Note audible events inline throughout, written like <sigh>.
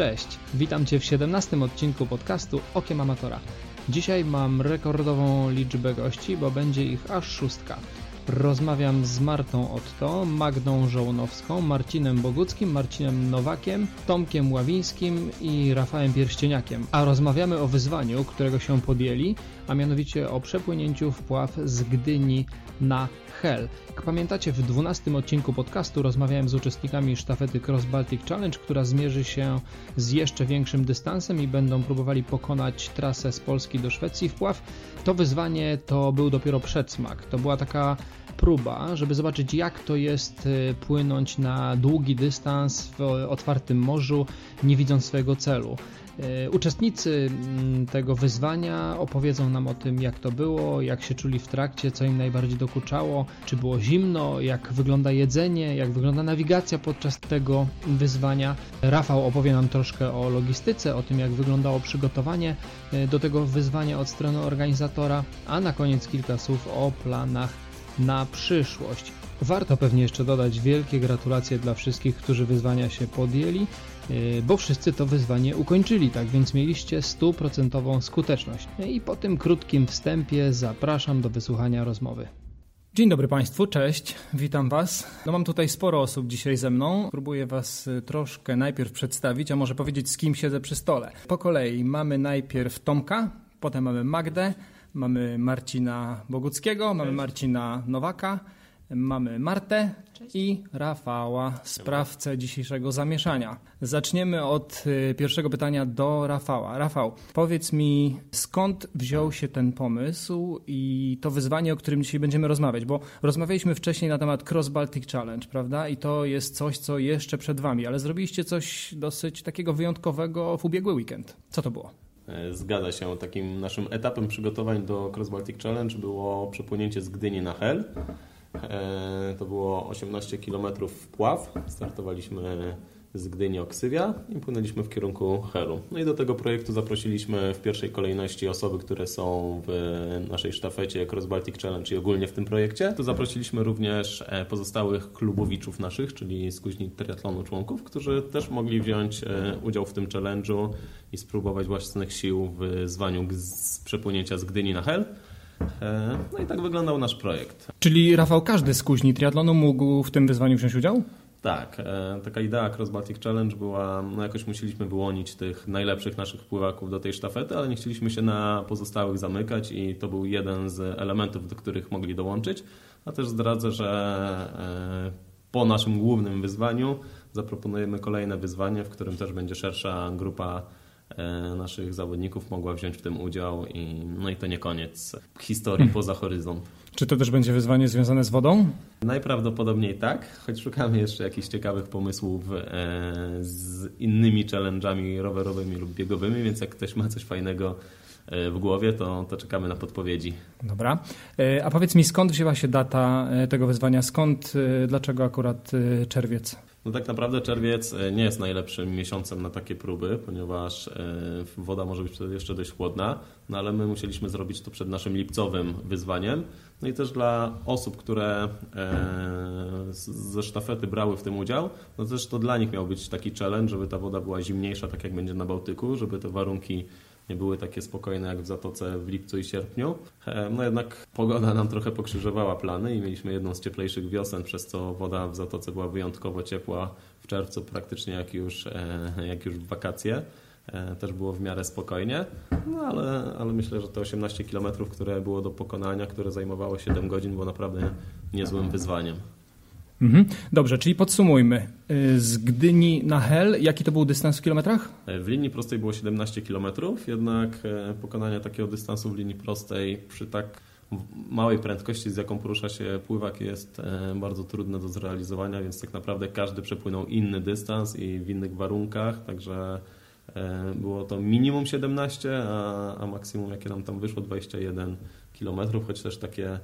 Cześć, witam Cię w 17 odcinku podcastu Okiem Amatora. Dzisiaj mam rekordową liczbę gości, bo będzie ich aż szóstka. Rozmawiam z Martą Otto, Magdą Żołnowską, Marcinem Boguckim, Marcinem Nowakiem, Tomkiem Ławińskim i Rafałem Pierścieniakiem. A rozmawiamy o wyzwaniu, którego się podjęli, a mianowicie o przepłynięciu wpław z Gdyni na Hell. Jak pamiętacie, w 12 odcinku podcastu rozmawiałem z uczestnikami sztafety Cross Baltic Challenge, która zmierzy się z jeszcze większym dystansem i będą próbowali pokonać trasę z Polski do Szwecji wpław. To wyzwanie to był dopiero przedsmak. To była taka próba, żeby zobaczyć jak to jest y, płynąć na długi dystans w otwartym morzu, nie widząc swojego celu. Y, uczestnicy mm, tego wyzwania opowiedzą nam o tym, jak to było, jak się czuli w trakcie, co im najbardziej dokuczało, czy było zimno, jak wygląda jedzenie, jak wygląda nawigacja podczas tego wyzwania. Rafał opowie nam troszkę o logistyce, o tym, jak wyglądało przygotowanie y, do tego wyzwania od strony organizatora, a na koniec kilka słów o planach na przyszłość. Warto pewnie jeszcze dodać wielkie gratulacje dla wszystkich, którzy wyzwania się podjęli, bo wszyscy to wyzwanie ukończyli, tak więc mieliście stuprocentową skuteczność. I po tym krótkim wstępie zapraszam do wysłuchania rozmowy. Dzień dobry Państwu, cześć, witam Was. No mam tutaj sporo osób dzisiaj ze mną. Próbuję Was y, troszkę najpierw przedstawić, a może powiedzieć z kim siedzę przy stole. Po kolei mamy najpierw Tomka, potem mamy Magdę, Mamy Marcina Boguckiego, mamy Marcina Nowaka, mamy Martę Cześć. i Rafała, sprawcę dzisiejszego zamieszania. Zaczniemy od y, pierwszego pytania do Rafała. Rafał, powiedz mi, skąd wziął się ten pomysł i to wyzwanie, o którym dzisiaj będziemy rozmawiać? Bo rozmawialiśmy wcześniej na temat Cross Baltic Challenge, prawda? I to jest coś, co jeszcze przed Wami, ale zrobiliście coś dosyć takiego wyjątkowego w ubiegły weekend. Co to było? E, zgadza się. Takim naszym etapem przygotowań do Cross Baltic Challenge było przepłynięcie z Gdyni na Hel. E, to było 18 km wpław. Startowaliśmy z Gdyni Oksywia i płynęliśmy w kierunku Helu. No i do tego projektu zaprosiliśmy w pierwszej kolejności osoby, które są w naszej sztafecie Cross Baltic Challenge i ogólnie w tym projekcie. Tu zaprosiliśmy również e, pozostałych klubowiczów naszych, czyli skuźni triatlonu członków, którzy też mogli wziąć e, udział w tym challenge'u i spróbować własnych sił w zwaniu z przepłynięcia z Gdyni na Hel. E, no i tak wyglądał nasz projekt. Czyli Rafał, każdy z kuźni triatlonu mógł w tym wyzwaniu wziąć udział? Tak, e, taka idea Cross Baltic Challenge była, no jakoś musieliśmy wyłonić tych najlepszych naszych pływaków do tej sztafety, ale nie chcieliśmy się na pozostałych zamykać i to był jeden z elementów, do których mogli dołączyć. A też zdradzę, że e, po naszym głównym wyzwaniu zaproponujemy kolejne wyzwanie, w którym też będzie szersza grupa naszych zawodników mogła wziąć w tym udział i no i to nie koniec historii hmm. poza horyzont. Czy to też będzie wyzwanie związane z wodą? Najprawdopodobniej tak, choć szukamy jeszcze jakichś ciekawych pomysłów e, z innymi challenge'ami rowerowymi lub biegowymi, więc jak ktoś ma coś fajnego e, w głowie, to, to czekamy na podpowiedzi. Dobra. E, a powiedz mi, skąd wzięła się data tego wyzwania? Skąd, dlaczego akurat czerwiec? No tak naprawdę czerwiec e, nie jest najlepszym miesiącem na takie próby, ponieważ e, woda może być jeszcze dość chłodna, no ale my musieliśmy zrobić to przed naszym lipcowym wyzwaniem. No i też dla osób, które e, ze sztafety brały w tym udział, no też to dla nich miał być taki challenge, żeby ta woda była zimniejsza, tak jak będzie na Bałtyku, żeby te warunki nie były takie spokojne jak w Zatoce w lipcu i sierpniu. E, no jednak pogoda nam trochę pokrzyżowała plany i mieliśmy jedną z cieplejszych wiosen, przez co woda w Zatoce była wyjątkowo ciepła w czerwcu, praktycznie jak już, e, jak już w wakacje. E, też było w miarę spokojnie, no ale, ale myślę, że te 18 km, które było do pokonania, które zajmowało 7 godzin, było naprawdę niezłym wyzwaniem. Mhm. Dobrze, czyli podsumujmy. Y, z Gdyni na Hel, jaki to był dystans w kilometrach? W linii prostej było 17 km, jednak e, pokonanie takiego dystansu w linii prostej przy tak małej prędkości, z jaką porusza się pływak, jest e, bardzo trudne do zrealizowania, więc tak naprawdę każdy przepłynął inny dystans i w innych warunkach, także e, było to minimum 17, a, a maksimum jakie nam tam wyszło 21 km, choć też takie E,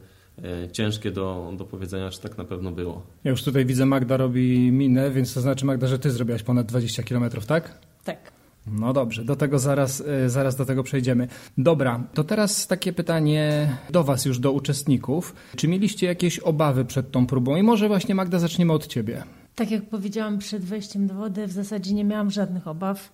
ciężkie do, do powiedzenia, czy tak na pewno było. Ja już tutaj widzę Magda robi minę, więc to znaczy Magda, że ty zrobiłaś ponad 20 km, tak? Tak. No dobrze, do tego zaraz, e, zaraz do tego przejdziemy. Dobra, to teraz takie pytanie do Was już, do uczestników. Czy mieliście jakieś obawy przed tą próbą? I może właśnie Magda zaczniemy od Ciebie. Tak jak powiedziałam przed wejściem do wody, w zasadzie nie miałam żadnych obaw.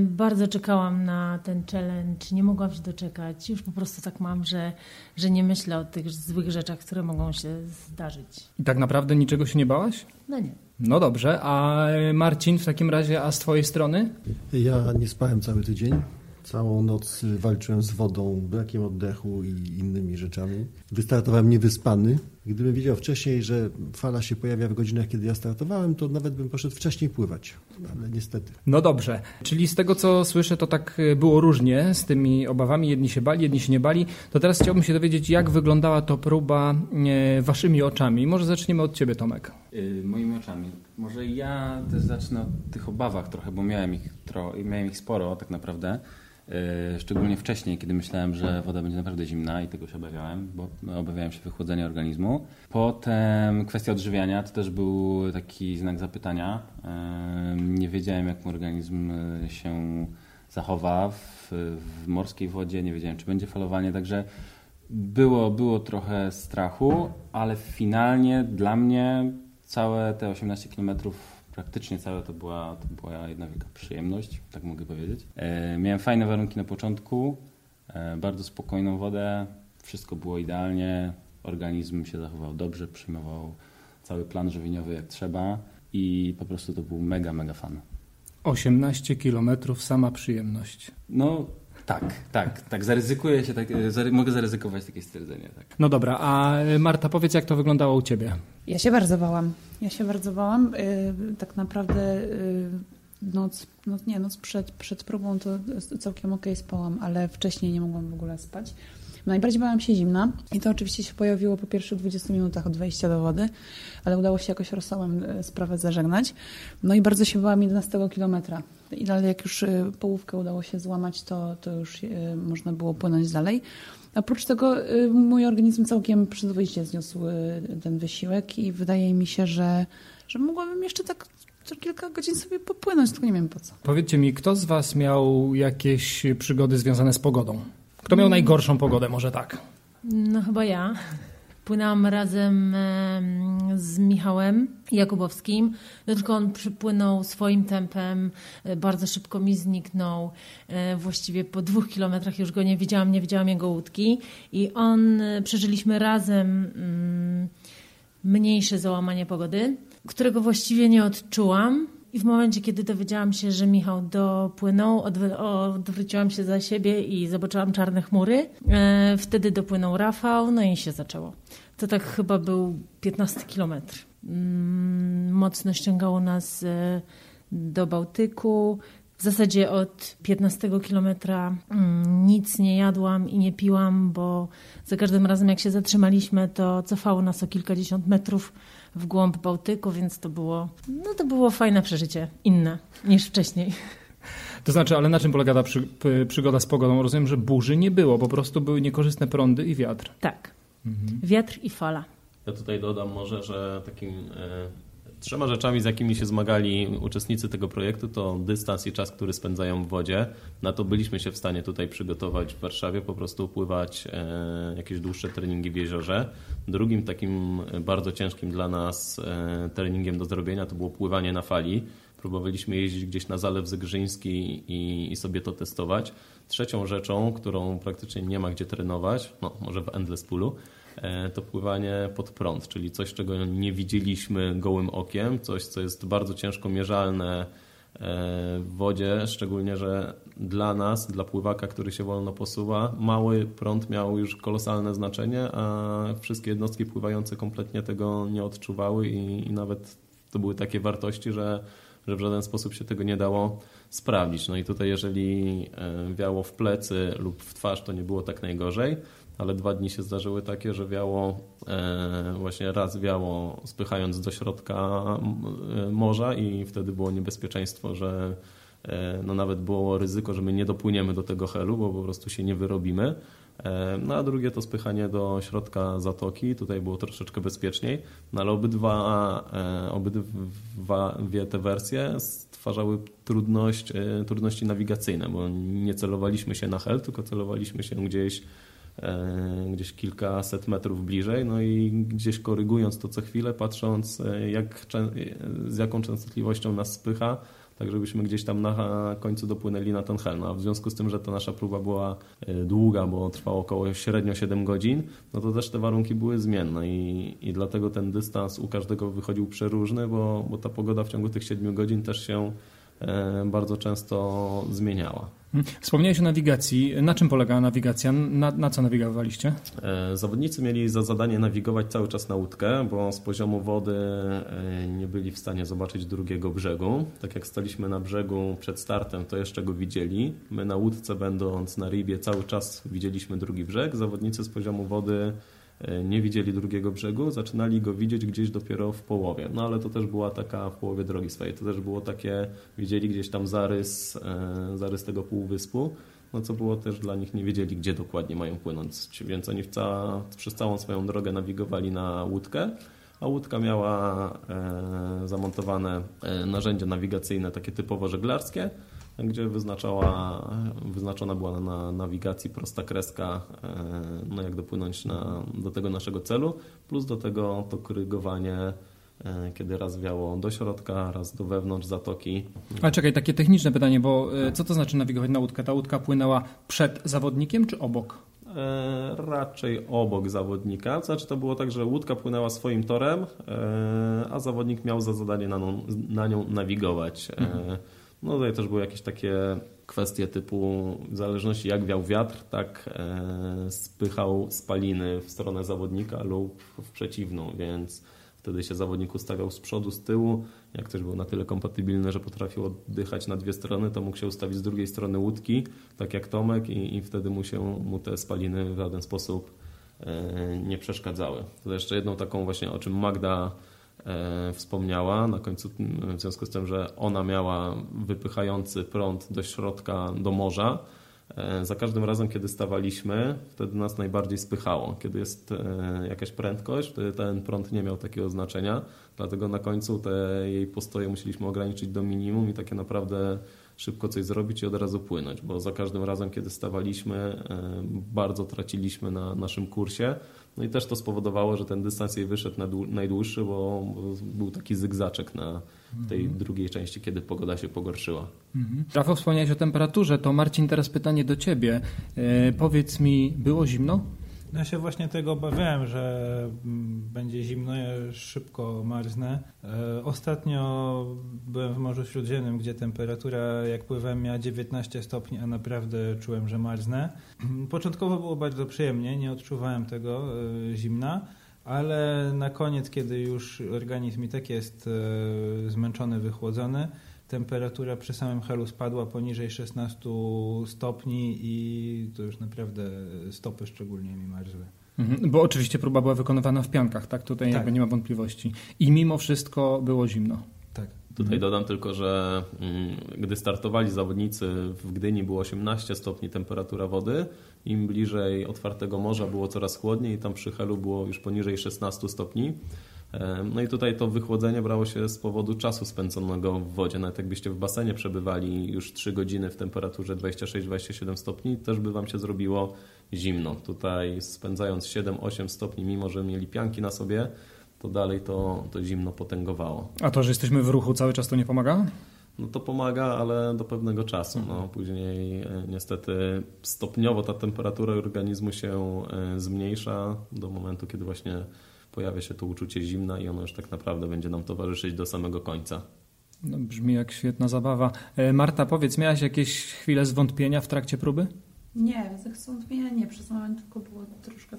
Bardzo czekałam na ten challenge, nie mogłam się doczekać. Już po prostu tak mam, że, że nie myślę o tych złych rzeczach, które mogą się zdarzyć. I tak naprawdę niczego się nie bałaś? No nie. No dobrze, a Marcin w takim razie, a z twojej strony? Ja nie spałem cały tydzień. Całą noc walczyłem z wodą, brakiem oddechu i innymi rzeczami. Wystartowałem niewyspany. Gdybym wiedział wcześniej, że fala się pojawia w godzinach, kiedy ja startowałem, to nawet bym poszedł wcześniej pływać. Ale niestety. No dobrze, czyli z tego co słyszę, to tak było różnie z tymi obawami. Jedni się bali, jedni się nie bali. To teraz chciałbym się dowiedzieć, jak wyglądała to próba e, waszymi oczami. Może zaczniemy od ciebie, Tomek. Yy, moimi oczami. Może ja też zacznę od tych obawach trochę, bo miałem ich, tro, miałem ich sporo tak naprawdę. Yy, szczególnie wcześniej, kiedy myślałem, że woda będzie naprawdę zimna i tego się obawiałem, bo no, obawiałem się wychłodzenia organizmu. Potem kwestia odżywiania to też był taki znak zapytania. Yy, nie wiedziałem, jak mój organizm się zachowa w, w morskiej wodzie, nie wiedziałem, czy będzie falowanie, także było, było trochę strachu, ale finalnie dla mnie całe te 18 kilometrów praktycznie całe to była, to była jedna wielka przyjemność, tak mogę powiedzieć. E, miałem fajne warunki na początku, e, bardzo spokojną wodę, wszystko było idealnie, organizm się zachował dobrze, przyjmował cały plan żywieniowy jak trzeba i po prostu to był mega, mega fan. 18 kilometrów, sama przyjemność. No tak, tak, tak, zaryzykuję się, tak, mogę zaryzykować takie stwierdzenie. Tak. No dobra, a Marta, powiedz jak to wyglądało u Ciebie? Ja się bardzo bałam. Ja się bardzo bałam. Yy, tak naprawdę yy, noc, noc, nie, noc przed, przed próbą to całkiem okej okay spałam, ale wcześniej nie mogłam w ogóle spać. Najbardziej bałam się zimna i to oczywiście się pojawiło po pierwszych 20 minutach od wejścia do wody, ale udało się jakoś rosołem sprawę zażegnać. No i bardzo się bałam 11 kilometra. I dalej jak już połówkę udało się złamać, to, to już można było płynąć dalej. Oprócz tego mój organizm całkiem przyzwoicie zniósł ten wysiłek i wydaje mi się, że, że mogłabym jeszcze tak co kilka godzin sobie popłynąć, tylko nie wiem po co. Powiedzcie mi, kto z Was miał jakieś przygody związane z pogodą? Kto miał najgorszą pogodę, może tak? No chyba ja. Płynęłam razem z Michałem Jakubowskim, no tylko on przypłynął swoim tempem, e, bardzo szybko mi zniknął. E, właściwie po dwóch kilometrach już go nie widziałam, nie widziałam jego łódki. I on, e, przeżyliśmy razem mm, mniejsze załamanie pogody, którego właściwie nie odczułam. I w momencie, kiedy dowiedziałam się, że Michał dopłynął, odwróciłam się za siebie i zobaczyłam czarne chmury. E, wtedy dopłynął Rafał, no i się zaczęło. To tak chyba był 15 kilometr. Mm, mocno ściągało nas e, do Bałtyku. W zasadzie od 15 kilometra mm, nic nie jadłam i nie piłam, bo za każdym razem jak się zatrzymaliśmy, to cofało nas o kilkadziesiąt metrów w głąb Bałtyku, więc to było, no to było fajne przeżycie, inne niż wcześniej. To znaczy, ale na czym polega ta przy, przygoda z pogodą? Rozumiem, że burzy nie było, po prostu były niekorzystne prądy i wiatr. Tak. Mhm. Wiatr i fala. Ja tutaj dodam może, że takim e, trzema rzeczami, z jakimi się zmagali uczestnicy tego projektu, to dystans i czas, który spędzają w wodzie. Na to byliśmy się w stanie tutaj przygotować w Warszawie, po prostu pływać e, jakieś dłuższe treningi w jeziorze. Drugim takim bardzo ciężkim dla nas e, treningiem do zrobienia to było pływanie na fali. Próbowaliśmy jeździć gdzieś na Zalew Zegrzyński i, i sobie to testować. Trzecią rzeczą, którą praktycznie nie ma gdzie trenować, no może w Endless Poolu, E, to pływanie pod prąd, czyli coś, czego nie widzieliśmy gołym okiem, coś, co jest bardzo ciężko mierzalne e, w wodzie, szczególnie, że dla nas, dla pływaka, który się wolno posuwa, mały prąd miał już kolosalne znaczenie, a wszystkie jednostki pływające kompletnie tego nie odczuwały i, i nawet to były takie wartości, że, że w żaden sposób się tego nie dało sprawdzić. No i tutaj jeżeli e, wiało w plecy lub w twarz, to nie było tak najgorzej ale dwa dni się zdarzyły takie, że wiało, e, właśnie raz wiało spychając do środka e, morza i wtedy było niebezpieczeństwo, że e, no nawet było ryzyko, że my nie dopłyniemy do tego helu, bo po prostu się nie wyrobimy. No a drugie to spychanie do środka zatoki, tutaj było troszeczkę bezpieczniej, no ale obydwa, obydwie te wersje stwarzały trudność, trudności nawigacyjne, bo nie celowaliśmy się na hel, tylko celowaliśmy się gdzieś gdzieś kilkaset metrów bliżej, no i gdzieś korygując to co chwilę, patrząc e, jak, z jaką częstotliwością nas spycha, tak żebyśmy gdzieś tam na końcu dopłynęli na ten hel. No, a w związku z tym, że ta nasza próba była e, długa, bo trwała około średnio 7 godzin, no to też te warunki były zmienne i, i dlatego ten dystans u każdego wychodził przeróżny, bo, bo ta pogoda w ciągu tych 7 godzin też się e, bardzo często zmieniała. Wspomniałeś o nawigacji. Na czym polegała nawigacja? Na, na, co nawigowaliście? E, zawodnicy mieli za zadanie nawigować cały czas na łódkę, bo z poziomu wody e, nie byli w stanie zobaczyć drugiego brzegu. Tak jak staliśmy na brzegu przed startem, to jeszcze go widzieli. My na łódce, będąc na ribie, cały czas widzieliśmy drugi brzeg. Zawodnicy z poziomu wody nie widzieli drugiego brzegu, zaczynali go widzieć gdzieś dopiero w połowie. No ale to też była taka w połowie drogi swojej. To też było takie, widzieli gdzieś tam zarys, e, zarys tego półwyspu, no co było też dla nich, nie wiedzieli gdzie dokładnie mają płynąć, więc oni cała, przez całą swoją drogę nawigowali na łódkę, a łódka miała e, zamontowane e, narzędzia nawigacyjne takie typowo żeglarskie, gdzie wyznaczała, wyznaczona była na nawigacji prosta kreska, e, no jak dopłynąć na, do tego naszego celu, plus do tego to korygowanie e, kiedy raz wiało do środka, raz do wewnątrz zatoki. Ale czekaj, takie techniczne pytanie, bo e, co to znaczy nawigować na łódkę? Ta łódka płynęła przed zawodnikiem czy obok? E, raczej obok zawodnika. Znaczy to było tak, że łódka płynęła swoim torem, e, a zawodnik miał za zadanie na, nią, na nią nawigować. E, mhm. No tutaj też były jakieś takie kwestie typu w zależności jak wiał wiatr, tak e, spychał spaliny w stronę zawodnika lub w przeciwną, więc wtedy się zawodnik ustawiał z przodu, z tyłu. Jak ktoś był na tyle kompatybilny, że potrafił oddychać na dwie strony, to mógł się ustawić z drugiej strony łódki, tak jak Tomek i, i wtedy mu się mu te spaliny w żaden sposób e, nie przeszkadzały. To jeszcze jedną taką właśnie, o czym Magda wspomniała na końcu, w związku z tym, że ona miała wypychający prąd do środka, do morza. E, za każdym razem, kiedy stawaliśmy, wtedy nas najbardziej spychało. Kiedy jest e, jakaś prędkość, wtedy ten prąd nie miał takiego znaczenia, dlatego na końcu te jej postoje musieliśmy ograniczyć do minimum i takie naprawdę szybko coś zrobić i od razu płynąć, bo za każdym razem, kiedy stawaliśmy, bardzo traciliśmy na naszym kursie. No i też to spowodowało, że ten dystans jej wyszedł na najdłuższy, bo był taki zygzaczek na tej mhm. drugiej części, kiedy pogoda się pogorszyła. Mhm. Rafał, wspomniałeś o temperaturze, to Marcin, teraz pytanie do Ciebie. E, powiedz mi, było zimno? Ja się właśnie tego obawiałem, że mm, będzie zimno, ja szybko marznę. E, ostatnio byłem w Morzu Śródziemnym, gdzie temperatura jak pływałem miała 19 stopni, a naprawdę czułem, że marznę. <clears throat> Początkowo było bardzo przyjemnie, nie odczuwałem tego e, zimna, ale na koniec, kiedy już organizm i tak jest e, zmęczony, wychłodzony, temperatura przy samym helu spadła poniżej 16 stopni i to już naprawdę stopy szczególnie mi marzły. Mhm, bo oczywiście próba była wykonywana w piankach, tak? Tutaj tak. jakby nie ma wątpliwości. I mimo wszystko było zimno. Tak. Tutaj dodam tylko, że mm, gdy startowali zawodnicy w Gdyni było 18 stopni temperatura wody, im bliżej otwartego morza było coraz chłodniej, tam przy Helu było już poniżej 16 stopni. No i tutaj to wychłodzenie brało się z powodu czasu spędzonego w wodzie. Nawet jakbyście w basenie przebywali już 3 godziny w temperaturze 26-27 stopni, też by Wam się zrobiło zimno. Tutaj spędzając 7-8 stopni, mimo że mieli pianki na sobie, to dalej to, to zimno potęgowało. A to, że jesteśmy w ruchu cały czas to nie pomaga? No to pomaga, ale do pewnego czasu. No, mhm. później e, niestety stopniowo ta temperatura organizmu się e, zmniejsza do momentu, kiedy właśnie pojawia się to uczucie zimna i ono już tak naprawdę będzie nam towarzyszyć do samego końca. No, brzmi jak świetna zabawa. E, Marta, powiedz, miałaś jakieś chwile zwątpienia w trakcie próby? Nie, zwątpienia nie. Przez moment tylko było troszkę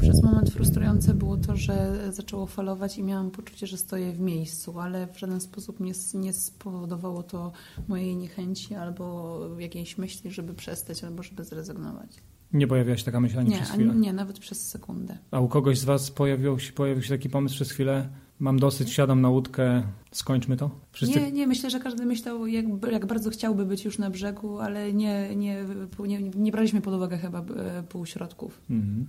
przez moment frustrujące było to, że zaczęło falować i miałam poczucie, że stoję w miejscu, ale w żaden sposób nie, nie spowodowało to mojej niechęci albo jakiejś myśli, żeby przestać albo żeby zrezygnować. Nie pojawiła się taka myśl ani nie, przez chwilę? Nie, nawet przez sekundę. A u kogoś z Was pojawił się, pojawił się taki pomysł przez chwilę, mam dosyć, siadam na łódkę, Skończmy to? Wszyscy... Nie, nie, myślę, że każdy myślał, jak, jak bardzo chciałby być już na brzegu, ale nie, nie, nie, nie braliśmy pod uwagę chyba e, półśrodków. Mm,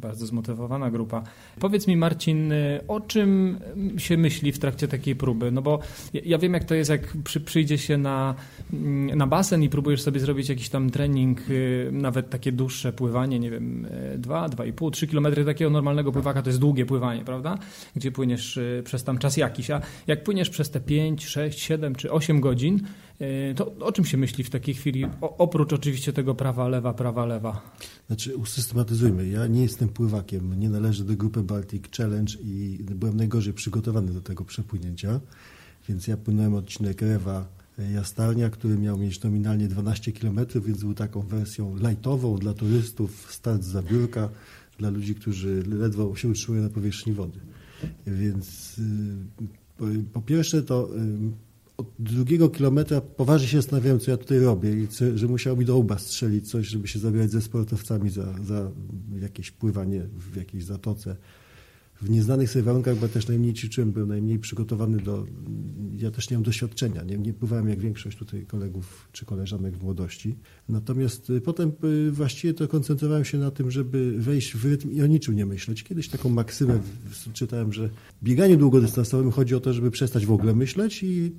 bardzo zmotywowana grupa. Powiedz mi, Marcin, o czym się myśli w trakcie takiej próby? No bo ja wiem, jak to jest, jak przy, przyjdzie się na, mm, na basen i próbujesz sobie zrobić jakiś tam trening, y, nawet takie dłuższe pływanie, nie wiem, 2, 2,5, 3 kilometry takiego normalnego pływaka, to jest długie pływanie, prawda? Gdzie płyniesz y, przez tam czas jakiś, a jak płyniesz przez te 5, 6, 7 czy 8 godzin, y, to o czym się myśli w takiej chwili? O, oprócz oczywiście tego prawa, lewa, prawa, lewa. Znaczy usystematyzujmy. Ja nie jestem pływakiem, nie należę do grupy Baltic Challenge i byłem najgorzej przygotowany do tego przepłynięcia, więc ja płynąłem odcinek Rewa Jastarnia, który miał mieć nominalnie 12 km, więc był taką wersją lightową dla turystów, start z zabiórka, dla ludzi, którzy ledwo się utrzymują na powierzchni wody. Więc po pierwsze to od drugiego kilometra poważnie się zastanawiałem, co ja tutaj robię i co, że musiał mi do łba strzelić coś, żeby się zabierać ze sportowcami za, za jakieś pływanie w jakiejś zatoce w nieznanych sobie warunkach, bo też najmniej ćwiczyłem, byłem najmniej przygotowany do... Ja też nie mam doświadczenia, nie, nie pływałem jak większość tutaj kolegów czy koleżanek w młodości. Natomiast y, potem y, właściwie to koncentrowałem się na tym, żeby wejść w rytm i o niczym nie myśleć. Kiedyś taką maksymę czytałem, że w bieganiu długodystansowym chodzi o to, żeby przestać w ogóle myśleć i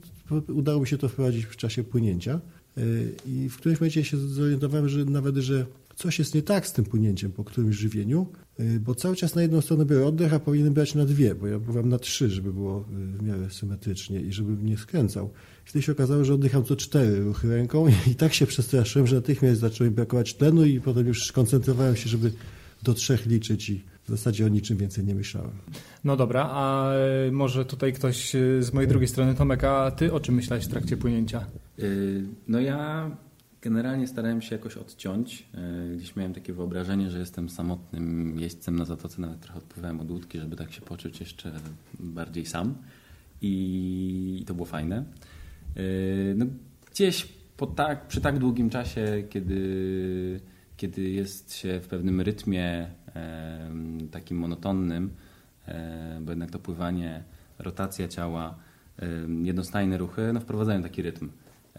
udało mi się to wprowadzić w czasie płynięcia. Y, I w którymś momencie się zorientowałem, że nawet, że coś jest nie tak z tym płynięciem po którymś żywieniu, y, bo cały czas na jedną stronę biorę oddech, a powinienem brać na dwie, bo ja bywam na trzy, żeby było y, w miarę symetrycznie i żeby nie skręcał. Wtedy się okazało, że oddycham co cztery ruchy ręką <laughs> i tak się przestraszyłem, że natychmiast zaczęło mi brakować tlenu i potem już koncentrowałem się, żeby do trzech liczyć i w zasadzie o niczym więcej nie myślałem. No dobra, a y, może tutaj ktoś z mojej drugiej strony, Tomek, a ty o czym myślałeś w trakcie płynięcia? No ja Generalnie starałem się jakoś odciąć. E, gdzieś miałem takie wyobrażenie, że jestem samotnym jeźdźcem na zatoce, nawet trochę odpływałem od łódki, żeby tak się poczuć jeszcze bardziej sam. I to było fajne. E, no, gdzieś po tak, przy tak długim czasie, kiedy, kiedy jest się w pewnym rytmie takim monotonnym, e, bo jednak to pływanie, rotacja ciała, jednostajne ruchy, no wprowadzają taki rytm.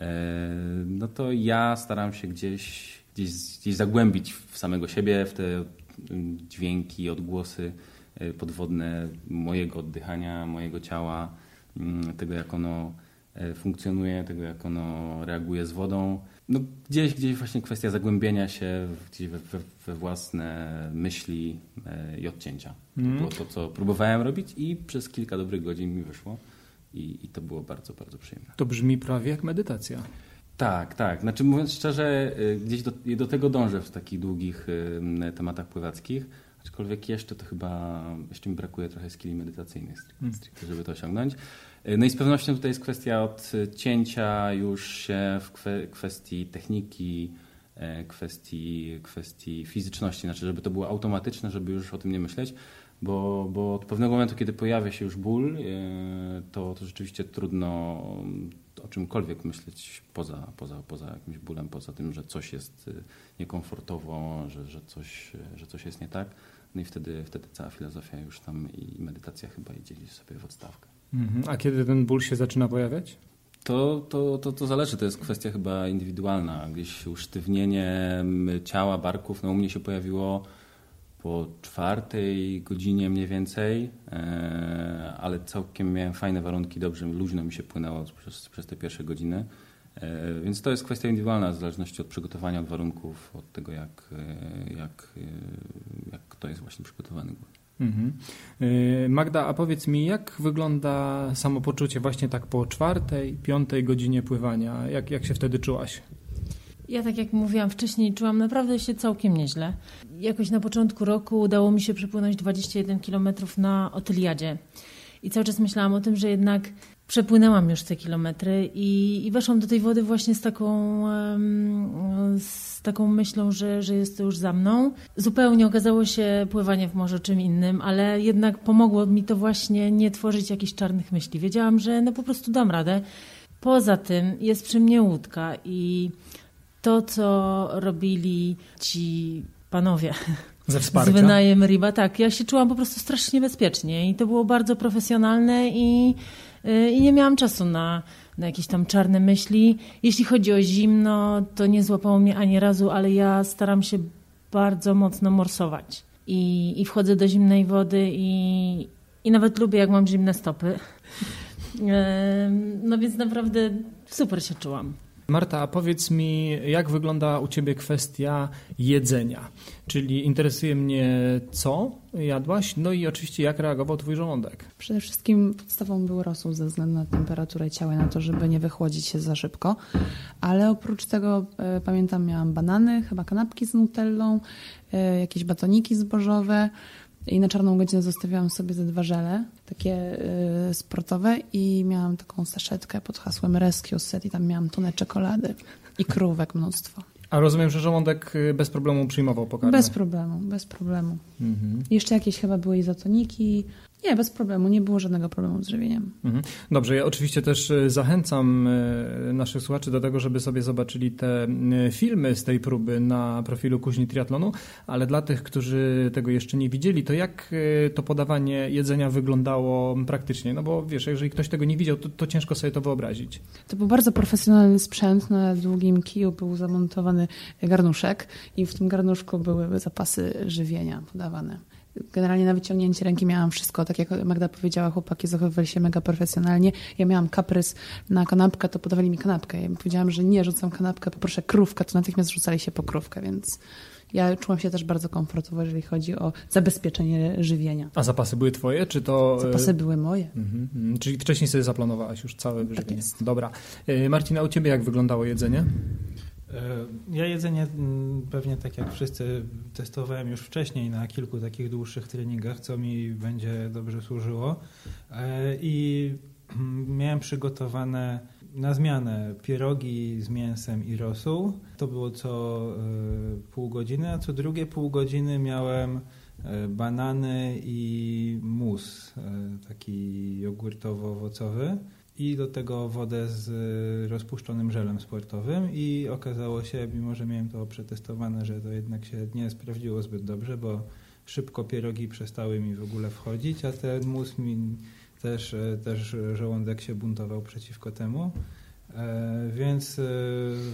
E, no to ja staram się gdzieś, gdzieś, gdzieś zagłębić w samego siebie, w te mm, dźwięki, odgłosy e, podwodne mojego oddychania, mojego ciała, mm, tego jak ono e, funkcjonuje, tego jak ono reaguje z wodą. No gdzieś, gdzieś właśnie kwestia zagłębienia się gdzieś we, we, we własne myśli i odcięcia. Mm. To było to, co próbowałem robić i przez kilka dobrych godzin mi wyszło i, i to było bardzo, bardzo przyjemne. To brzmi prawie jak medytacja. Tak, tak. Znaczy mówiąc szczerze, y, gdzieś do, do tego dążę w takich długich y, tematach pływackich, aczkolwiek jeszcze to chyba, jeszcze mi brakuje trochę skilli medytacyjnych, hmm. żeby to osiągnąć. Y, no i z pewnością tutaj jest kwestia odcięcia już się w kwestii techniki, kwestii, kwestii fizyczności, znaczy żeby to było automatyczne, żeby już o tym nie myśleć, bo, bo od pewnego momentu, kiedy pojawia się już ból, e, to, to rzeczywiście trudno o czymkolwiek myśleć poza, poza, poza jakimś bólem, poza tym, że coś jest e, niekomfortowo, że, że, coś, że coś jest nie tak. No i wtedy, wtedy cała filozofia już tam i medytacja chyba idzie sobie w odstawkę. Mhm. A kiedy ten ból się zaczyna pojawiać? To, to, to, to zależy, to jest kwestia chyba indywidualna. Gdzieś usztywnienie ciała, barków, no u mnie się pojawiło po czwartej godzinie mniej więcej, e, ale całkiem miałem fajne warunki, dobrze, luźno mi się płynęło przez, przez te pierwsze godziny. E, więc to jest kwestia indywidualna, w zależności od przygotowania, od warunków, od tego, jak, e, jak, jak kto jest właśnie przygotowany. Mhm. Magda, a powiedz mi, jak wygląda samopoczucie właśnie tak po czwartej, piątej godzinie pływania? Jak, jak się wtedy czułaś? Ja tak jak mówiłam wcześniej, czułam naprawdę się całkiem nieźle. Jakoś na początku roku udało mi się przepłynąć 21 km na Otyliadzie. I cały czas myślałam o tym, że jednak przepłynęłam już te kilometry i, i weszłam do tej wody właśnie z taką, z taką myślą, że, że jest to już za mną. Zupełnie okazało się pływanie w morzu czym innym, ale jednak pomogło mi to właśnie nie tworzyć jakichś czarnych myśli. Wiedziałam, że no po prostu dam radę. Poza tym jest przy mnie łódka i to, co robili ci panowie <laughs> Ze wsparcia. z wynajem Riba, tak. Ja się czułam po prostu strasznie bezpiecznie i to było bardzo profesjonalne i y, i nie miałam czasu na, na jakieś tam czarne myśli. Jeśli chodzi o zimno, to nie złapało mnie ani razu, ale ja staram się bardzo mocno morsować. I, i wchodzę do zimnej wody i, i nawet lubię, jak mam zimne stopy. <laughs> No więc naprawdę super się czułam. Marta, a powiedz mi, jak wygląda u Ciebie kwestia jedzenia? Czyli interesuje mnie, co jadłaś, no i oczywiście jak reagował Twój żołądek? Przede wszystkim podstawą był rosół ze względu na temperaturę ciała, na to, żeby nie wychłodzić się za szybko. Ale oprócz tego, e, pamiętam, miałam banany, chyba kanapki z nutellą, e, jakieś batoniki zbożowe, i na czarną godzinę zostawiałam sobie ze dwa żele, takie y, sportowe i miałam taką saszetkę pod hasłem Rescue Set i tam miałam tonę czekolady i krówek mnóstwo. A rozumiem, że żołądek y, bez problemu przyjmował pokarmy? Bez problemu, bez problemu. Mhm. Jeszcze jakieś chyba były izotoniki, nie, bez problemu. Nie było żadnego problemu z żywieniem. Mhm. Dobrze, ja oczywiście też e, zachęcam e, naszych słuchaczy do tego, żeby sobie zobaczyli te e, filmy z tej próby na profilu Kuźni Triatlonu, ale dla tych, którzy tego jeszcze nie widzieli, to jak to podawanie jedzenia wyglądało praktycznie? No bo wiesz, jeżeli ktoś tego nie widział, to, to ciężko sobie to wyobrazić. To był bardzo profesjonalny sprzęt. Na długim kiju był zamontowany garnuszek i w tym garnuszku były zapasy żywienia podawane. Generalnie na wyciągnięcie ręki miałam wszystko. Tak jak Magda powiedziała, chłopaki zachowywali się mega profesjonalnie. Ja miałam kaprys na kanapkę, to podawali mi kanapkę. Ja powiedziałam, że nie, rzucam kanapkę, poproszę krówkę, to natychmiast rzucali się po krówkę, więc ja czułam się też bardzo komfortowo, jeżeli chodzi o zabezpieczenie żywienia. A zapasy były twoje, czy to... Zapasy były moje. Mhm, mhm. Czyli wcześniej sobie zaplanowałaś już całe. Tak jest. Dobra. E, Marcina, u ciebie jak wyglądało jedzenie? E, ja jedzenie mm, pewnie tak jak wszyscy testowałem już wcześniej na kilku takich dłuższych treningach, co mi będzie dobrze służyło. E, I mm, miałem przygotowane na zmianę pierogi z mięsem i rosół. To było co e, pół godziny, a co drugie pół godziny miałem banany i mus, taki jogurtowo-owocowy i do tego wodę z rozpuszczonym żelem sportowym i okazało się, mimo że miałem to przetestowane, że to jednak się nie sprawdziło zbyt dobrze, bo szybko pierogi przestały mi w ogóle wchodzić, a ten mus mi też, też żołądek się buntował przeciwko temu. E, więc e,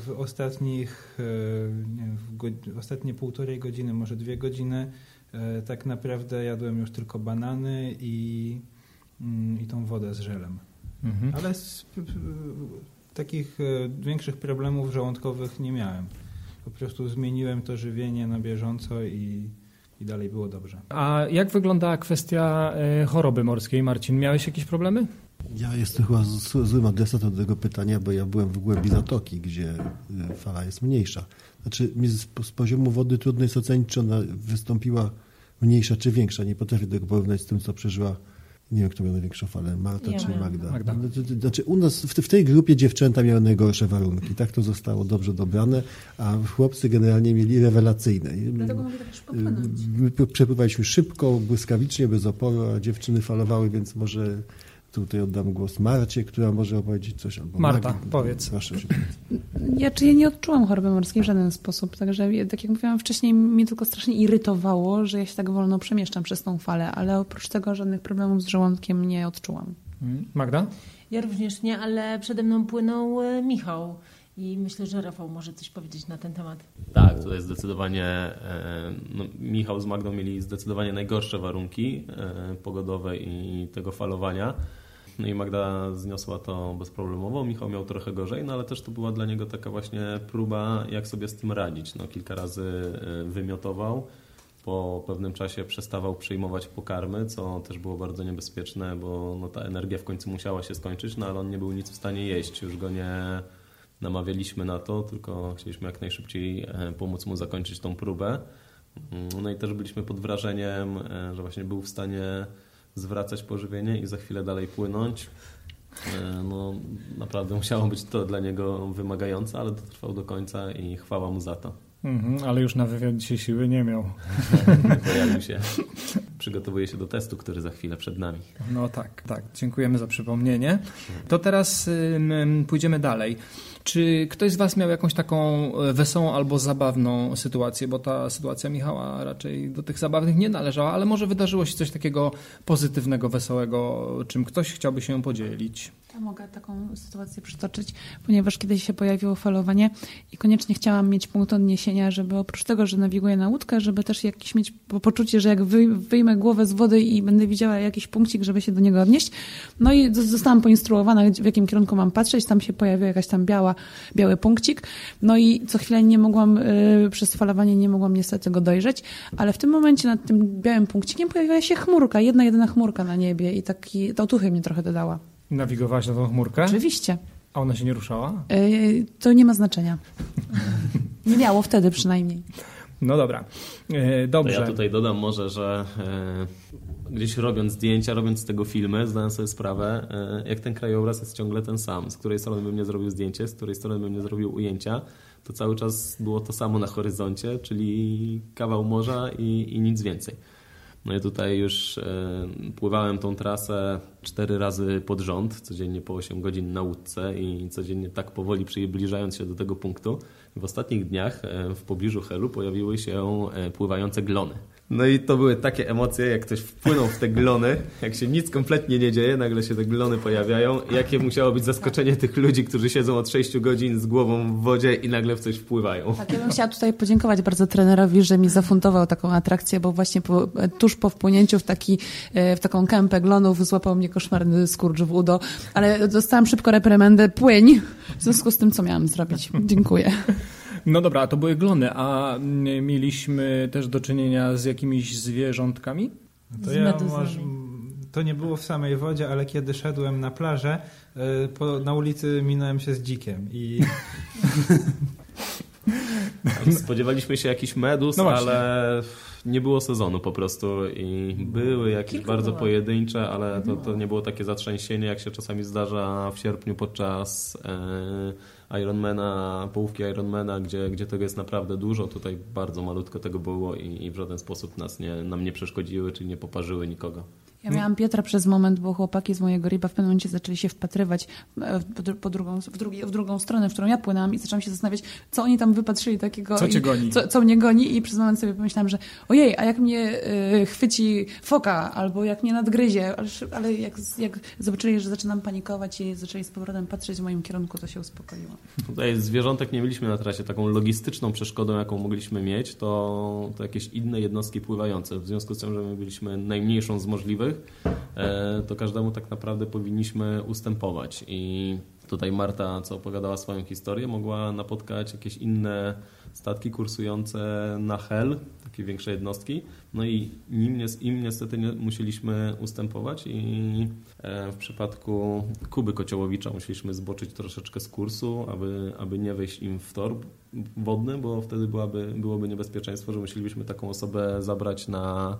w ostatnich, e, nie, w, w ostatnie półtorej godziny, może dwie godziny, tak naprawdę jadłem już tylko banany i, mm, i tą wodę z żelem. Mhm. Ale z, takich e, większych problemów żołądkowych nie miałem. Po prostu zmieniłem to żywienie na bieżąco i, i dalej było dobrze. A jak wygląda kwestia e, choroby morskiej, Marcin? Miałeś jakieś problemy? Ja jestem chyba złym adresatem do tego pytania, bo ja byłem w głębi zatoki, gdzie e, fala jest mniejsza. Znaczy, z, z poziomu wody trudno jest ocenić, czy ona wystąpiła mniejsza czy większa. Nie potrafię tego porównać z tym, co przeżyła nie wiem, kto miał największą falę, Marta ja czy Magda. Magda. Znaczy u nas w, tej grupie dziewczęta miały najgorsze warunki. Tak to zostało dobrze dobrane, a chłopcy generalnie mieli rewelacyjne. Dlatego mogę tak szybko płynąć. Przepływaliśmy szybko, błyskawicznie, bez oporu, a dziewczyny falowały, więc może Tutaj oddam głos Marcie, która może opowiedzieć coś. Albo Marta, powiedz. Proszę. Ja, czy ja nie odczułam choroby morskiej w żaden sposób, także tak jak mówiłam wcześniej, mnie tylko strasznie irytowało, że ja się tak wolno przemieszczam przez tą falę, ale oprócz tego żadnych problemów z żołądkiem nie odczułam. Magda? Ja również nie, ale przede mną płynął e, Michał. I myślę, że Rafał może coś powiedzieć na ten temat. Tak, tutaj zdecydowanie e, no, Michał z Magdą mieli zdecydowanie najgorsze warunki e, pogodowe i tego falowania. No i Magda zniosła to bezproblemowo, Michał miał trochę gorzej, no ale też to była dla niego taka właśnie próba, jak sobie z tym radzić. No, kilka razy e, wymiotował, po pewnym czasie przestawał przyjmować pokarmy, co też było bardzo niebezpieczne, bo no, ta energia w końcu musiała się skończyć, no ale on nie był nic w stanie jeść, już go nie namawialiśmy na to, tylko chcieliśmy jak najszybciej e, pomóc mu zakończyć tą próbę. Mm, no i też byliśmy pod wrażeniem, e, że właśnie był w stanie zwracać pożywienie i za chwilę dalej płynąć. E, no, naprawdę musiało być to dla niego wymagające, ale to trwał do końca i chwała mu za to. Mhm, ale już na wywiad dzisiaj siły nie miał. <laughs> Pojawił się. Przygotowuje się do testu, który za chwilę przed nami. No tak, tak. Dziękujemy za przypomnienie. To teraz pójdziemy dalej. Czy ktoś z Was miał jakąś taką e, wesołą albo zabawną sytuację? Bo ta sytuacja Michała raczej do tych zabawnych nie należała, ale może wydarzyło się coś takiego pozytywnego, wesołego, czym ktoś chciałby się podzielić. Ja mogę taką sytuację przytoczyć, ponieważ kiedyś się pojawiło falowanie i koniecznie chciałam mieć punkt odniesienia, żeby oprócz tego, że nawiguję na łódkę, żeby też jakieś mieć poczucie, że jak wyjmę głowę z wody i będę widziała jakiś punkcik, żeby się do niego odnieść. No i zostałam poinstruowana, w jakim kierunku mam patrzeć. Tam się pojawiła jakaś tam biała, biały punkcik. No i co chwilę nie mogłam, yy, przez falowanie nie mogłam niestety go dojrzeć, ale w tym momencie nad tym białym punkcikiem pojawiła się chmurka, jedna jedyna chmurka na niebie i taki, to otuchy mnie trochę dodała. Nawigowałaś na tą chmurkę? Oczywiście. A ona się nie ruszała? Yy, to nie ma znaczenia. <laughs> nie miało wtedy przynajmniej. No dobra, yy, dobrze. To ja tutaj dodam może, że yy, gdzieś robiąc zdjęcia, robiąc z tego filmy, zdałem sobie sprawę, yy, jak ten krajobraz jest ciągle ten sam. Z której strony bym nie zrobił zdjęcie, z której strony bym nie zrobił ujęcia, to cały czas było to samo na horyzoncie, czyli kawał morza i, i nic więcej. No i tutaj już e, pływałem tą trasę cztery razy pod rząd, codziennie po 8 godzin na łódce i codziennie tak powoli przybliżając się do tego punktu. W ostatnich dniach e, w pobliżu Helu pojawiły się e, pływające glony. No i to były takie emocje, jak ktoś wpłynął w te glony, jak się nic kompletnie nie dzieje, nagle się te glony pojawiają. Jakie musiało być zaskoczenie tych ludzi, którzy siedzą od 6 godzin z głową w wodzie i nagle w coś wpływają. Tak, ja bym chciała tutaj podziękować bardzo trenerowi, że mi zafundował taką atrakcję, bo właśnie po, tuż po wpłynięciu w, taki, w taką kępę glonów złapał mnie koszmarny skurcz w udo, ale dostałam szybko reprymendę, płyń, w związku z tym, co miałam zrobić. Dziękuję. No dobra, to były glony, a mieliśmy też do czynienia z jakimiś zwierzątkami? To z ja może, to nie było w samej wodzie, ale kiedy szedłem na plażę, e, po, na ulicy minąłem się z dzikiem i... <laughs> Spodziewaliśmy się jakiś medus, no ale nie było sezonu po prostu i były jakieś Kilku bardzo było. pojedyncze, ale to, to nie było takie zatrzęsienie, jak się czasami zdarza w sierpniu podczas e, Ironmana, połówki Ironmana, gdzie, gdzie tego jest naprawdę dużo. Tutaj bardzo malutko tego było i, i w żaden sposób nas nie, nam nie przeszkodziły, czy nie poparzyły nikogo. Ja miałam Piotra przez moment, bo chłopaki z mojego riba w pewnym momencie zaczęli się wpatrywać e, po drugą, w, drugi, w drugą stronę, w którą ja płynęłam i zaczęłam się zastanawiać, co oni tam wypatrzyli takiego. Co cię goni? Co, co mnie goni i przez moment sobie pomyślałam, że ojej, a jak mnie y, chwyci foka albo jak mnie nadgryzie, ale, ale jak, jak zobaczyli, że zaczynam panikować i zaczęli z powrotem patrzeć w moim kierunku, to się uspokoiło. Tutaj zwierzątek nie mieliśmy na trasie. Taką logistyczną przeszkodą, jaką mogliśmy mieć, to, to jakieś inne jednostki pływające. W związku z tym, że my byliśmy najmniejszą z możliwych, E, to każdemu tak naprawdę powinniśmy ustępować. I tutaj Marta, co opowiadała swoją historię, mogła napotkać jakieś inne statki kursujące na Hel, takie większe jednostki. No i im, im niestety nie, musieliśmy ustępować i e, w przypadku Kuby Kociołowicza musieliśmy zboczyć troszeczkę z kursu, aby, aby nie wejść im w tor wodny, bo wtedy byłaby, byłoby niebezpieczeństwo, że musielibyśmy taką osobę zabrać na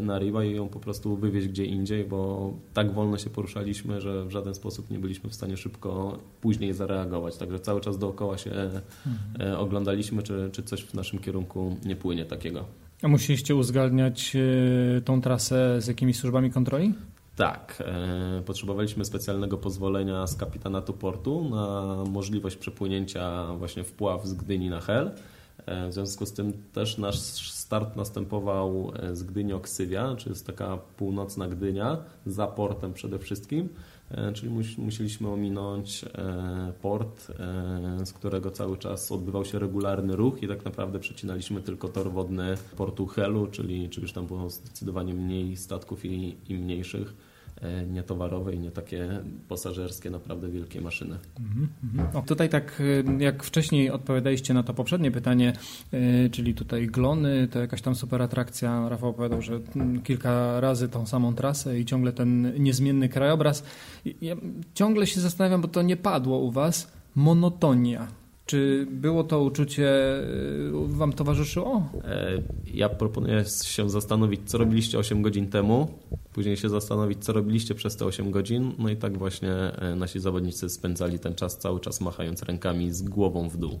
na Riva i ją po prostu wywieźć gdzie indziej, bo tak wolno się poruszaliśmy, że w żaden sposób nie byliśmy w stanie szybko później zareagować. Także cały czas dookoła się e, mhm. oglądaliśmy, czy, czy coś w naszym kierunku nie płynie takiego. A musieliście uzgadniać e, tą trasę z jakimiś służbami kontroli? Tak, potrzebowaliśmy specjalnego pozwolenia z kapitanatu portu na możliwość przepłynięcia właśnie wpław z Gdyni na Hel. W związku z tym też nasz start następował e, z Gdyni Oksywia, czyli jest taka północna Gdynia, za portem przede wszystkim, e, czyli musieliśmy ominąć e, port, z którego cały czas odbywał się regularny ruch i tak naprawdę przecinaliśmy tylko tor wodny portu Helu, czyli, czyli już tam było zdecydowanie mniej statków i, i mniejszych E, nie towarowe i nie takie pasażerskie, naprawdę wielkie maszyny. Mhm, mhm. No, tutaj tak e, jak wcześniej odpowiadaliście na to poprzednie pytanie, e, czyli tutaj glony, to jakaś tam super atrakcja. Rafał opowiadał, że mm, kilka razy tą samą trasę i ciągle ten niezmienny krajobraz. Ja ciągle się zastanawiam, bo to nie padło u was, monotonia. Czy było to uczucie Wam towarzyszyło? Ja proponuję się zastanowić, co robiliście 8 godzin temu, później się zastanowić, co robiliście przez te 8 godzin. No i tak właśnie e, nasi zawodnicy spędzali ten czas cały czas machając rękami z głową w dół.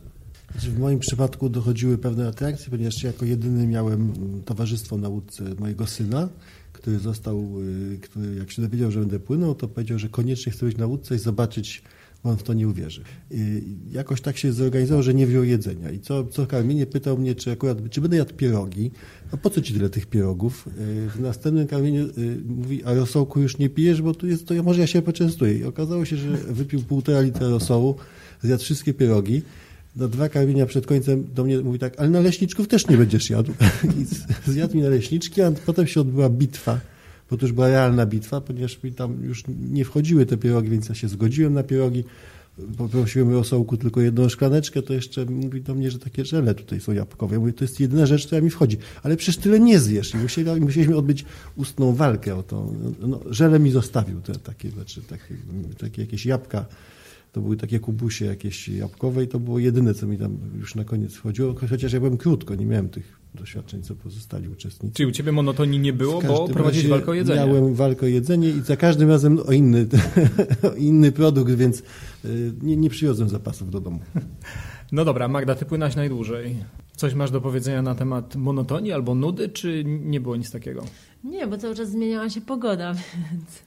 Znaczy, W moim przypadku dochodziły pewne atrakcje, ponieważ jako jedyny miałem towarzystwo na łódce mojego syna, który został, y, który jak się dowiedział, że będę płynął, to powiedział, że koniecznie chce być na łódce i zobaczyć, on w to nie uwierzy. I jakoś tak się zorganizował, że nie wziął jedzenia. I co, co karmienie pytał mnie, czy akurat, czy będę jadł pierogi. A po co ci tyle tych pierogów? Y, W następnym karmieniu y, mówi, a rosołku już nie pijesz, bo tu jest, to może ja się poczęstuję. I okazało się, że wypił półtora litra rosołu, zjadł wszystkie pierogi. Na dwa karmienia przed końcem do mnie mówi tak, ale naleśniczków też nie będziesz jadł. <laughs> I zjadł mi naleśniczki, a potem się odbyła bitwa, bo to już była realna bitwa, ponieważ mi tam już nie wchodziły te pierogi, więc ja się zgodziłem na pierogi. Poprosiłem rosołku tylko jedną szklaneczkę, to jeszcze mówi do mnie, że takie żele tutaj są jabłkowe. Ja mówię, to jest jedyna rzecz, która mi wchodzi. Ale przecież tyle nie zjesz. I musieli, musieliśmy odbyć ustną walkę o to. No, żele mi zostawił te takie, takie, takie jakieś jabłka to były takie kubusie jakieś jabłkowe i to było jedyne, co mi tam już na koniec wchodziło, chociaż ja byłem krótko, nie miałem tych doświadczeń, co pozostali uczestnicy. Czyli u ciebie monotonii nie było, bo prowadziłeś walkę o jedzenie. Miałem walkę o jedzenie i za każdym razem o inny, <laughs> o inny produkt, więc y, nie, nie przywiozłem zapasów do domu. <laughs> No dobra, Magda, ty płynąłeś najdłużej. Coś masz do powiedzenia na temat monotonii albo nudy, czy nie było nic takiego? Nie, bo cały czas zmieniała się pogoda, <laughs> więc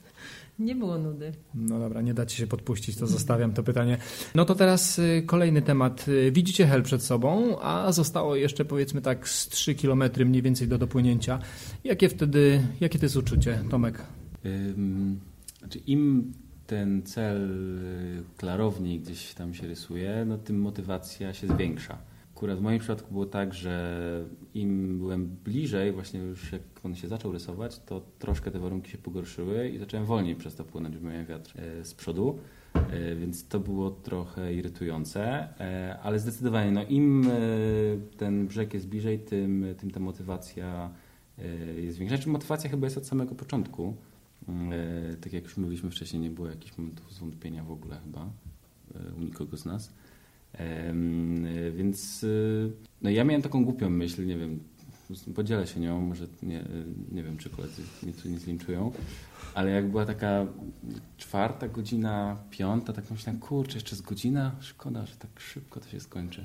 nie było nudy. No dobra, nie da ci się podpuścić, to zostawiam to pytanie. No to teraz y, kolejny temat. Y, Widzicie hel przed sobą, a zostało jeszcze powiedzmy tak z 3 km mniej więcej do dopłynięcia. Jakie wtedy, jakie to jest uczucie, Tomek? Ym, Znaczy im ten cel y, klarowniej gdzieś tam się rysuje, no tym motywacja się zwiększa. Akurat w moim przypadku było tak, że im byłem bliżej, właśnie już jak on się zaczął rysować, to troszkę te warunki się pogorszyły i zacząłem wolniej przez to płynąć, bo miałem wiatr e, z przodu, e, więc to było trochę irytujące, e, ale zdecydowanie no, im ten brzeg jest bliżej, tym, tym ta motywacja jest większa. Znaczy motywacja chyba jest od samego początku. Tak jak już mówiliśmy wcześniej, nie było jakichś momentów zwątpienia w ogóle chyba u nikogo z nas. E, Więc e, no ja miałem taką głupią myśl, nie wiem, podzielę się nią, może nie, e, nie wiem, czy koledzy mnie tu nie zlinczują, ale jak była taka czwarta godzina, piąta, tak myślałem, kurczę, jeszcze z godzina, szkoda, że tak szybko to się skończy.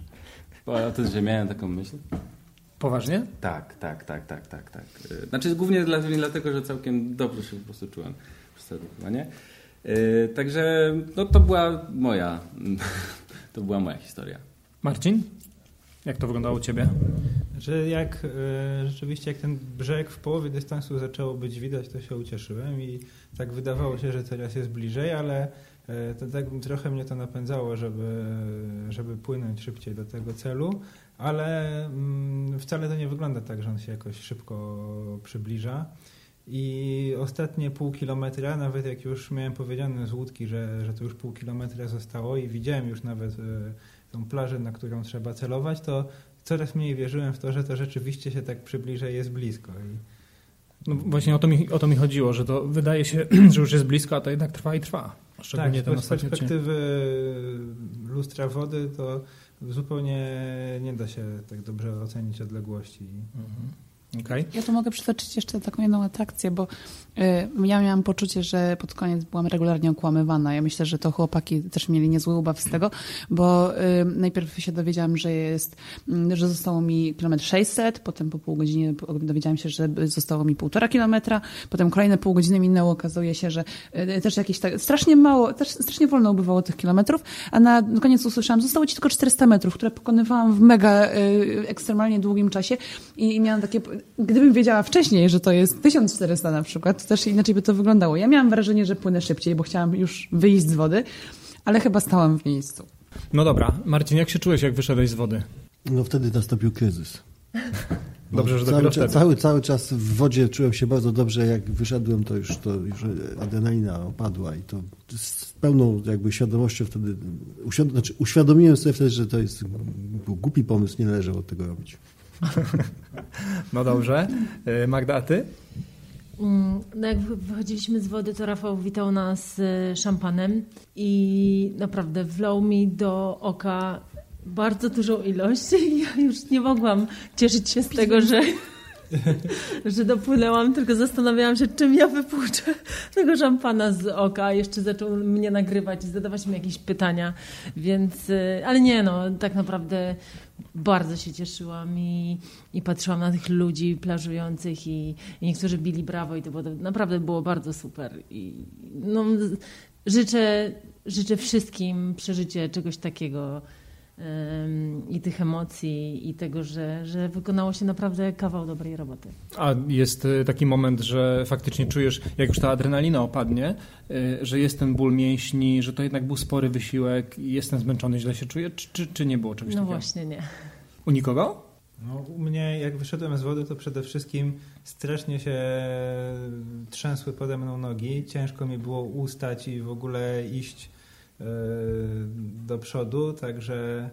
Bo to, że miałem taką myśl. Poważnie? Tak, tak, tak, tak, tak, tak. Znaczy głównie dla, dlatego, że całkiem dobrze się po prostu czułem przez to dokonywanie. E, Także no, to była moja, to była moja historia. Marcin? Jak to wyglądało u ciebie? Że jak e, rzeczywiście jak ten brzeg w połowie dystansu zaczęło być widać, to się ucieszyłem i tak wydawało się, że teraz jest bliżej, ale e, to, tak trochę mnie to napędzało, żeby, żeby płynąć szybciej do tego celu, ale mm, wcale to nie wygląda tak, że on się jakoś szybko przybliża. I ostatnie pół kilometra, nawet jak już miałem powiedziane z łódki, że, że to już pół kilometra zostało i widziałem już nawet e, tą plażę, na którą trzeba celować, to coraz mniej wierzyłem w to, że to rzeczywiście się tak przybliża i jest blisko. I No właśnie o to, mi, o to mi chodziło, że to wydaje się, <clears throat> że już jest blisko, a to jednak trwa i trwa. Szczególnie tak, ten z odcinek. perspektywy lustra wody to zupełnie nie da się tak dobrze ocenić odległości. Okej. Ja tu mogę przytoczyć jeszcze taką jedną atrakcję, bo ja miałam poczucie, że pod koniec byłam regularnie okłamywana. Ja myślę, że to chłopaki też mieli niezły ubaw z tego, bo y, najpierw się dowiedziałam, że jest, y, że zostało mi kilometr 600, potem po pół godzinie dowiedziałam się, że zostało mi półtora kilometra, potem kolejne pół godziny minęło, okazuje się, że y, też jakieś tak, strasznie mało, też strasznie wolno ubywało tych kilometrów, a na koniec usłyszałam, zostało ci tylko 400 metrów, które pokonywałam w mega y, ekstremalnie długim czasie i miałam takie, gdybym wiedziała wcześniej, że to jest 1400 na przykład, to też inaczej by to wyglądało. Ja miałam wrażenie, że płynę szybciej, bo chciałam już wyjść z wody, ale chyba stałam w miejscu. No dobra, Marcin, jak się czułeś, jak wyszedłeś z wody? No wtedy nastąpił kryzys. <laughs> Dobrze, że cały, cały, cały czas w wodzie czułem się bardzo dobrze. Jak wyszedłem, to już, to już adrenalina opadła i to z pełną jakby świadomością wtedy, uświad- znaczy uświadomiłem sobie wtedy, że to jest był głupi pomysł, nie należało tego robić. <laughs> No dobrze. Y, Magda, a ty? Mm, No jak wy- wychodziliśmy z wody, to Rafał witał nas e, szampanem i naprawdę wlał mi do oka bardzo dużą ilość. <laughs> Ja już nie mogłam cieszyć się z tego, że, <laughs> że dopłynęłam, tylko zastanawiałam się, czym ja wypłuczę <laughs> tego szampana z oka. Jeszcze zaczął mnie nagrywać i zadawać mi jakieś pytania, więc, y, ale nie no, tak naprawdę bardzo się cieszyłam i, i patrzyłam na tych ludzi plażujących i, i niektórzy bili brawo i to było, naprawdę było bardzo super. I no, życzę, życzę wszystkim przeżycie czegoś takiego i tych emocji i tego, że, że wykonało się naprawdę kawał dobrej roboty. A jest y, taki moment, że faktycznie czujesz, jak już ta adrenalina opadnie, y, że jest ten ból mięśni, że to jednak był spory wysiłek i jestem zmęczony, źle się czuję, czy, czy, czy nie było czegoś no takiego? No właśnie nie. U nikogo? No, u mnie, jak wyszedłem z wody, to przede wszystkim strasznie się trzęsły pode mną nogi. Ciężko mi było ustać i w ogóle iść E, do przodu, także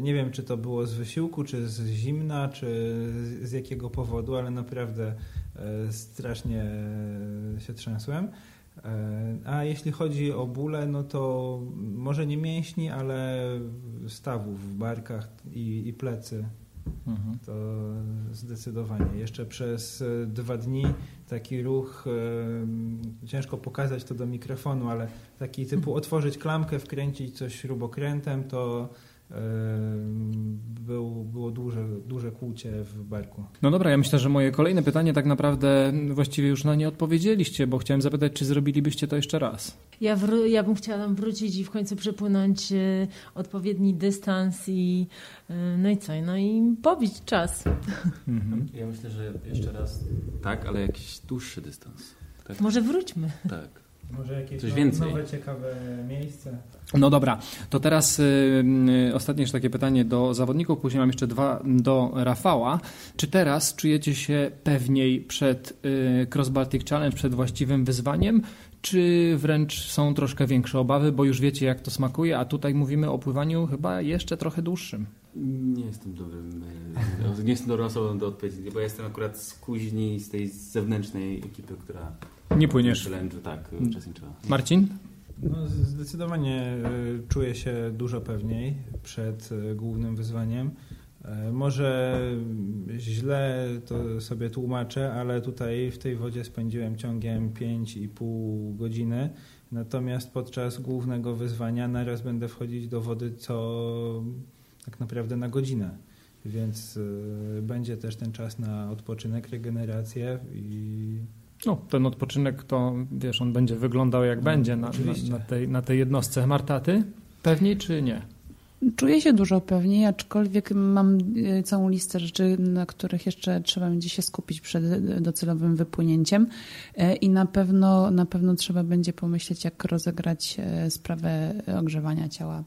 nie wiem, czy to było z wysiłku, czy z zimna, czy z jakiego powodu, ale naprawdę e, strasznie się trzęsłem. E, a jeśli chodzi o bóle, no to może nie mięśni, ale stawów w barkach i, i plecy. Mhm. To zdecydowanie. Jeszcze przez dwa dni taki ruch, e, ciężko pokazać to do mikrofonu, ale taki typu mhm. otworzyć klamkę, wkręcić coś śrubokrętem, to był, było duże, duże kłucie w barku. No dobra, ja myślę, że moje kolejne pytanie tak naprawdę właściwie już na nie odpowiedzieliście, bo chciałem zapytać, czy zrobilibyście to jeszcze raz? Ja, wró- ja bym chciała tam wrócić i w końcu przepłynąć y, odpowiedni dystans i y, no i co, no i pobić czas. Mhm. Ja myślę, że jeszcze raz tak, ale jakiś dłuższy dystans. Tak? Może wróćmy. Tak. Może jakieś Coś więcej. nowe, ciekawe miejsce. No dobra, to teraz y, y, ostatnie jeszcze takie pytanie do zawodników, później mam jeszcze dwa do Rafała. Czy teraz czujecie się pewniej przed y, Cross Baltic Challenge, przed właściwym wyzwaniem, czy wręcz są troszkę większe obawy, bo już wiecie jak to smakuje, a tutaj mówimy o pływaniu chyba jeszcze trochę dłuższym? Nie jestem dobrym, e, <laughs> nie jestem dobrą osobą do odpowiedzi, bo jestem akurat z kuźni, z tej zewnętrznej ekipy, która nie płyniesz. tak, uczestniczyła. Marcin? No, zdecydowanie e, czuję się dużo pewniej przed e, głównym wyzwaniem. E, może źle to sobie tłumaczę, ale tutaj w tej wodzie spędziłem ciągiem 5,5 godziny. Natomiast podczas głównego wyzwania naraz będę wchodzić do wody co tak naprawdę na godzinę. Więc będzie też ten czas na odpoczynek, regenerację i no, ten odpoczynek to, wiesz, on będzie wyglądał jak no, będzie na, na, na, tej, na tej jednostce. Marta, ty pewniej czy nie? Czuję się dużo pewniej, aczkolwiek mam e, całą listę rzeczy, na których jeszcze trzeba będzie się skupić przed docelowym wypłynięciem e, i na pewno, na pewno trzeba będzie pomyśleć, jak rozegrać sprawę ogrzewania ciała.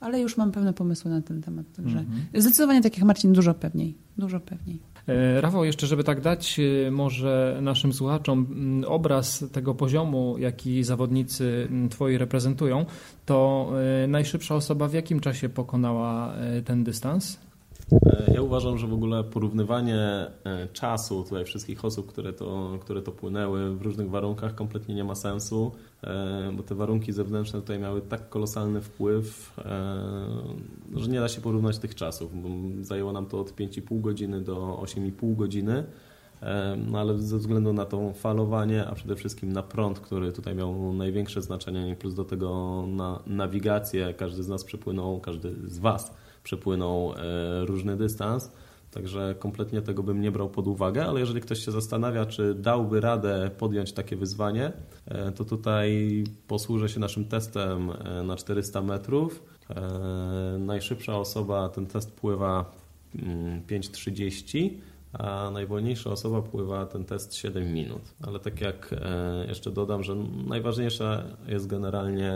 Ale już mam pewne pomysły na ten temat, także mhm. zdecydowanie tak jak Marcin, dużo pewniej, dużo pewniej. E, Rafał, jeszcze żeby tak dać e, może naszym słuchaczom mm, obraz tego poziomu, jaki zawodnicy mm, twoi reprezentują, to e, najszybsza osoba w jakim czasie pokonała ten dystans? E, ja uważam, że w ogóle porównywanie e, czasu tutaj wszystkich osób, które to, które to płynęły w różnych warunkach kompletnie nie ma sensu, e, bo te warunki zewnętrzne tutaj miały tak kolosalny wpływ, że nie da się porównać tych czasów. Zajęło nam to od 5,5 godziny do 8,5 godziny. No ale ze względu na to falowanie, a przede wszystkim na prąd, który tutaj miał największe znaczenie, plus do tego na nawigację, każdy z nas przepłynął, każdy z Was przepłynął e, różny dystans. Także kompletnie tego bym nie brał pod uwagę, ale jeżeli ktoś się zastanawia, czy dałby radę podjąć takie wyzwanie, e, to tutaj posłużę się naszym testem e, na 400 metrów. Najszybsza osoba ten test pływa 5.30 mm, a najwolniejsza osoba pływa ten test 7 minut. Ale tak jak e, jeszcze dodam, że najważniejsza jest generalnie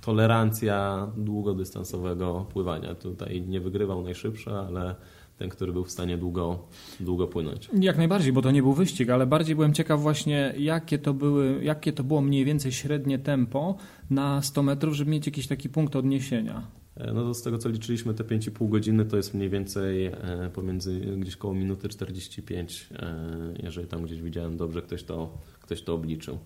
tolerancja długodystansowego pływania. Tutaj nie wygrywał najszybszy, ale ten, który był w stanie długo, długo płynąć. Jak najbardziej, bo to nie był wyścig, ale bardziej byłem ciekaw właśnie, jakie to, były, jakie to było mniej więcej średnie tempo na 100 metrów, żeby mieć jakiś taki punkt odniesienia. E, no to z tego co liczyliśmy te 5,5 godziny to jest mniej więcej e, pomiędzy gdzieś koło minuty 45, e, jeżeli tam gdzieś widziałem dobrze, ktoś to, ktoś to obliczył.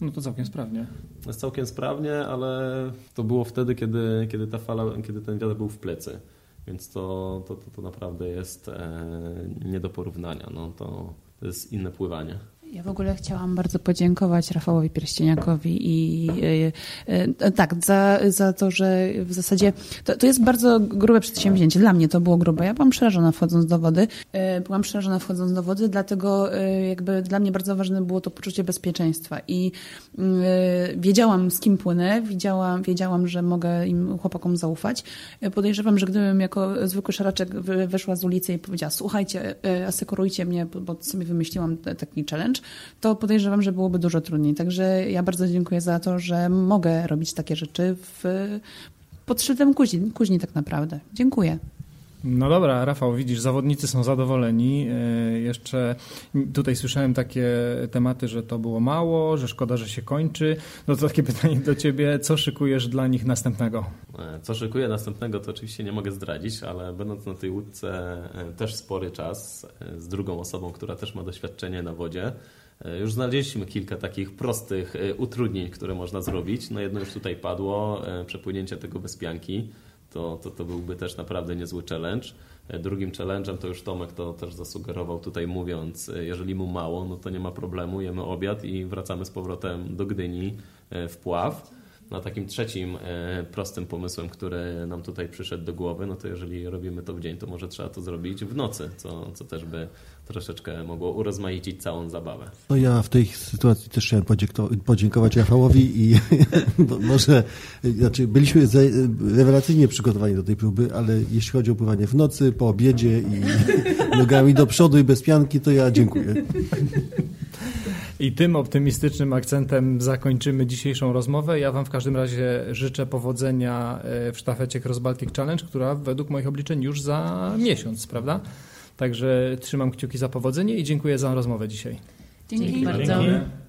No to całkiem sprawnie. Jest całkiem sprawnie, ale to było wtedy, kiedy, kiedy ta fala, kiedy ten wiatr był w plecy. Więc to, to, to, to naprawdę jest nie do porównania. No to to jest inne pływanie. Ja w ogóle chciałam bardzo podziękować Rafałowi Pierścieniakowi i e, e, tak, za, za to, że w zasadzie to, to jest bardzo grube przedsięwzięcie. Dla mnie to było grube. Ja byłam przerażona wchodząc do wody. E, byłam przerażona wchodząc do wody, dlatego jakby dla mnie bardzo ważne było to poczucie bezpieczeństwa i wiedziałam z kim płynę, wiedziałam, wiedziałam, że mogę im chłopakom zaufać. Podejrzewam, że gdybym jako zwykły szaraczek wyszła z ulicy i powiedziała słuchajcie, asekurujcie mnie, bo- sobie wymyśliłam taki challenge, to podejrzewam, że byłoby dużo trudniej. Także ja bardzo dziękuję za to, że mogę robić takie rzeczy w, pod szyldem kuźni, kuźni tak naprawdę. Dziękuję. No dobra, Rafał, widzisz, zawodnicy są zadowoleni. E, Jeszcze tutaj słyszałem takie tematy, że to było mało, że szkoda, że się kończy. No to takie <laughs> pytanie do ciebie, co szykujesz dla nich następnego? E, Co szykuję następnego, to oczywiście nie mogę zdradzić, ale będąc na tej łódce e, też spory czas z drugą osobą, która też ma doświadczenie na wodzie, już znaleźliśmy kilka takich prostych utrudnień, które można zrobić. No jedno już tutaj padło, przepłynięcie tego bez pianki. To, to, to byłby też naprawdę niezły challenge. E, Drugim challenge'em to już Tomek to też zasugerował tutaj mówiąc, e, jeżeli mu mało, no to nie ma problemu, jemy obiad i wracamy z powrotem do Gdyni e, w Pław. No takim trzecim prostym pomysłem, który nam tutaj przyszedł do głowy, no to jeżeli robimy to w dzień, to może trzeba to zrobić w nocy, co, co też by troszeczkę mogło urozmaicić całą zabawę. No ja w tej sytuacji też chciałem podzięko- podziękować Rafałowi i <laughs> może, znaczy byliśmy rewelacyjnie przygotowani do tej próby, ale jeśli chodzi o pływanie w nocy, po obiedzie i <laughs> nogami do przodu i bez pianki, to ja dziękuję. I tym optymistycznym akcentem zakończymy dzisiejszą rozmowę. Ja Wam w każdym razie życzę powodzenia e, w sztafecie Cross Baltic Challenge, która według moich obliczeń już za miesiąc, prawda? Także trzymam kciuki za powodzenie i dziękuję za rozmowę dzisiaj. Dzięki Dzięki. bardzo. Dzięki.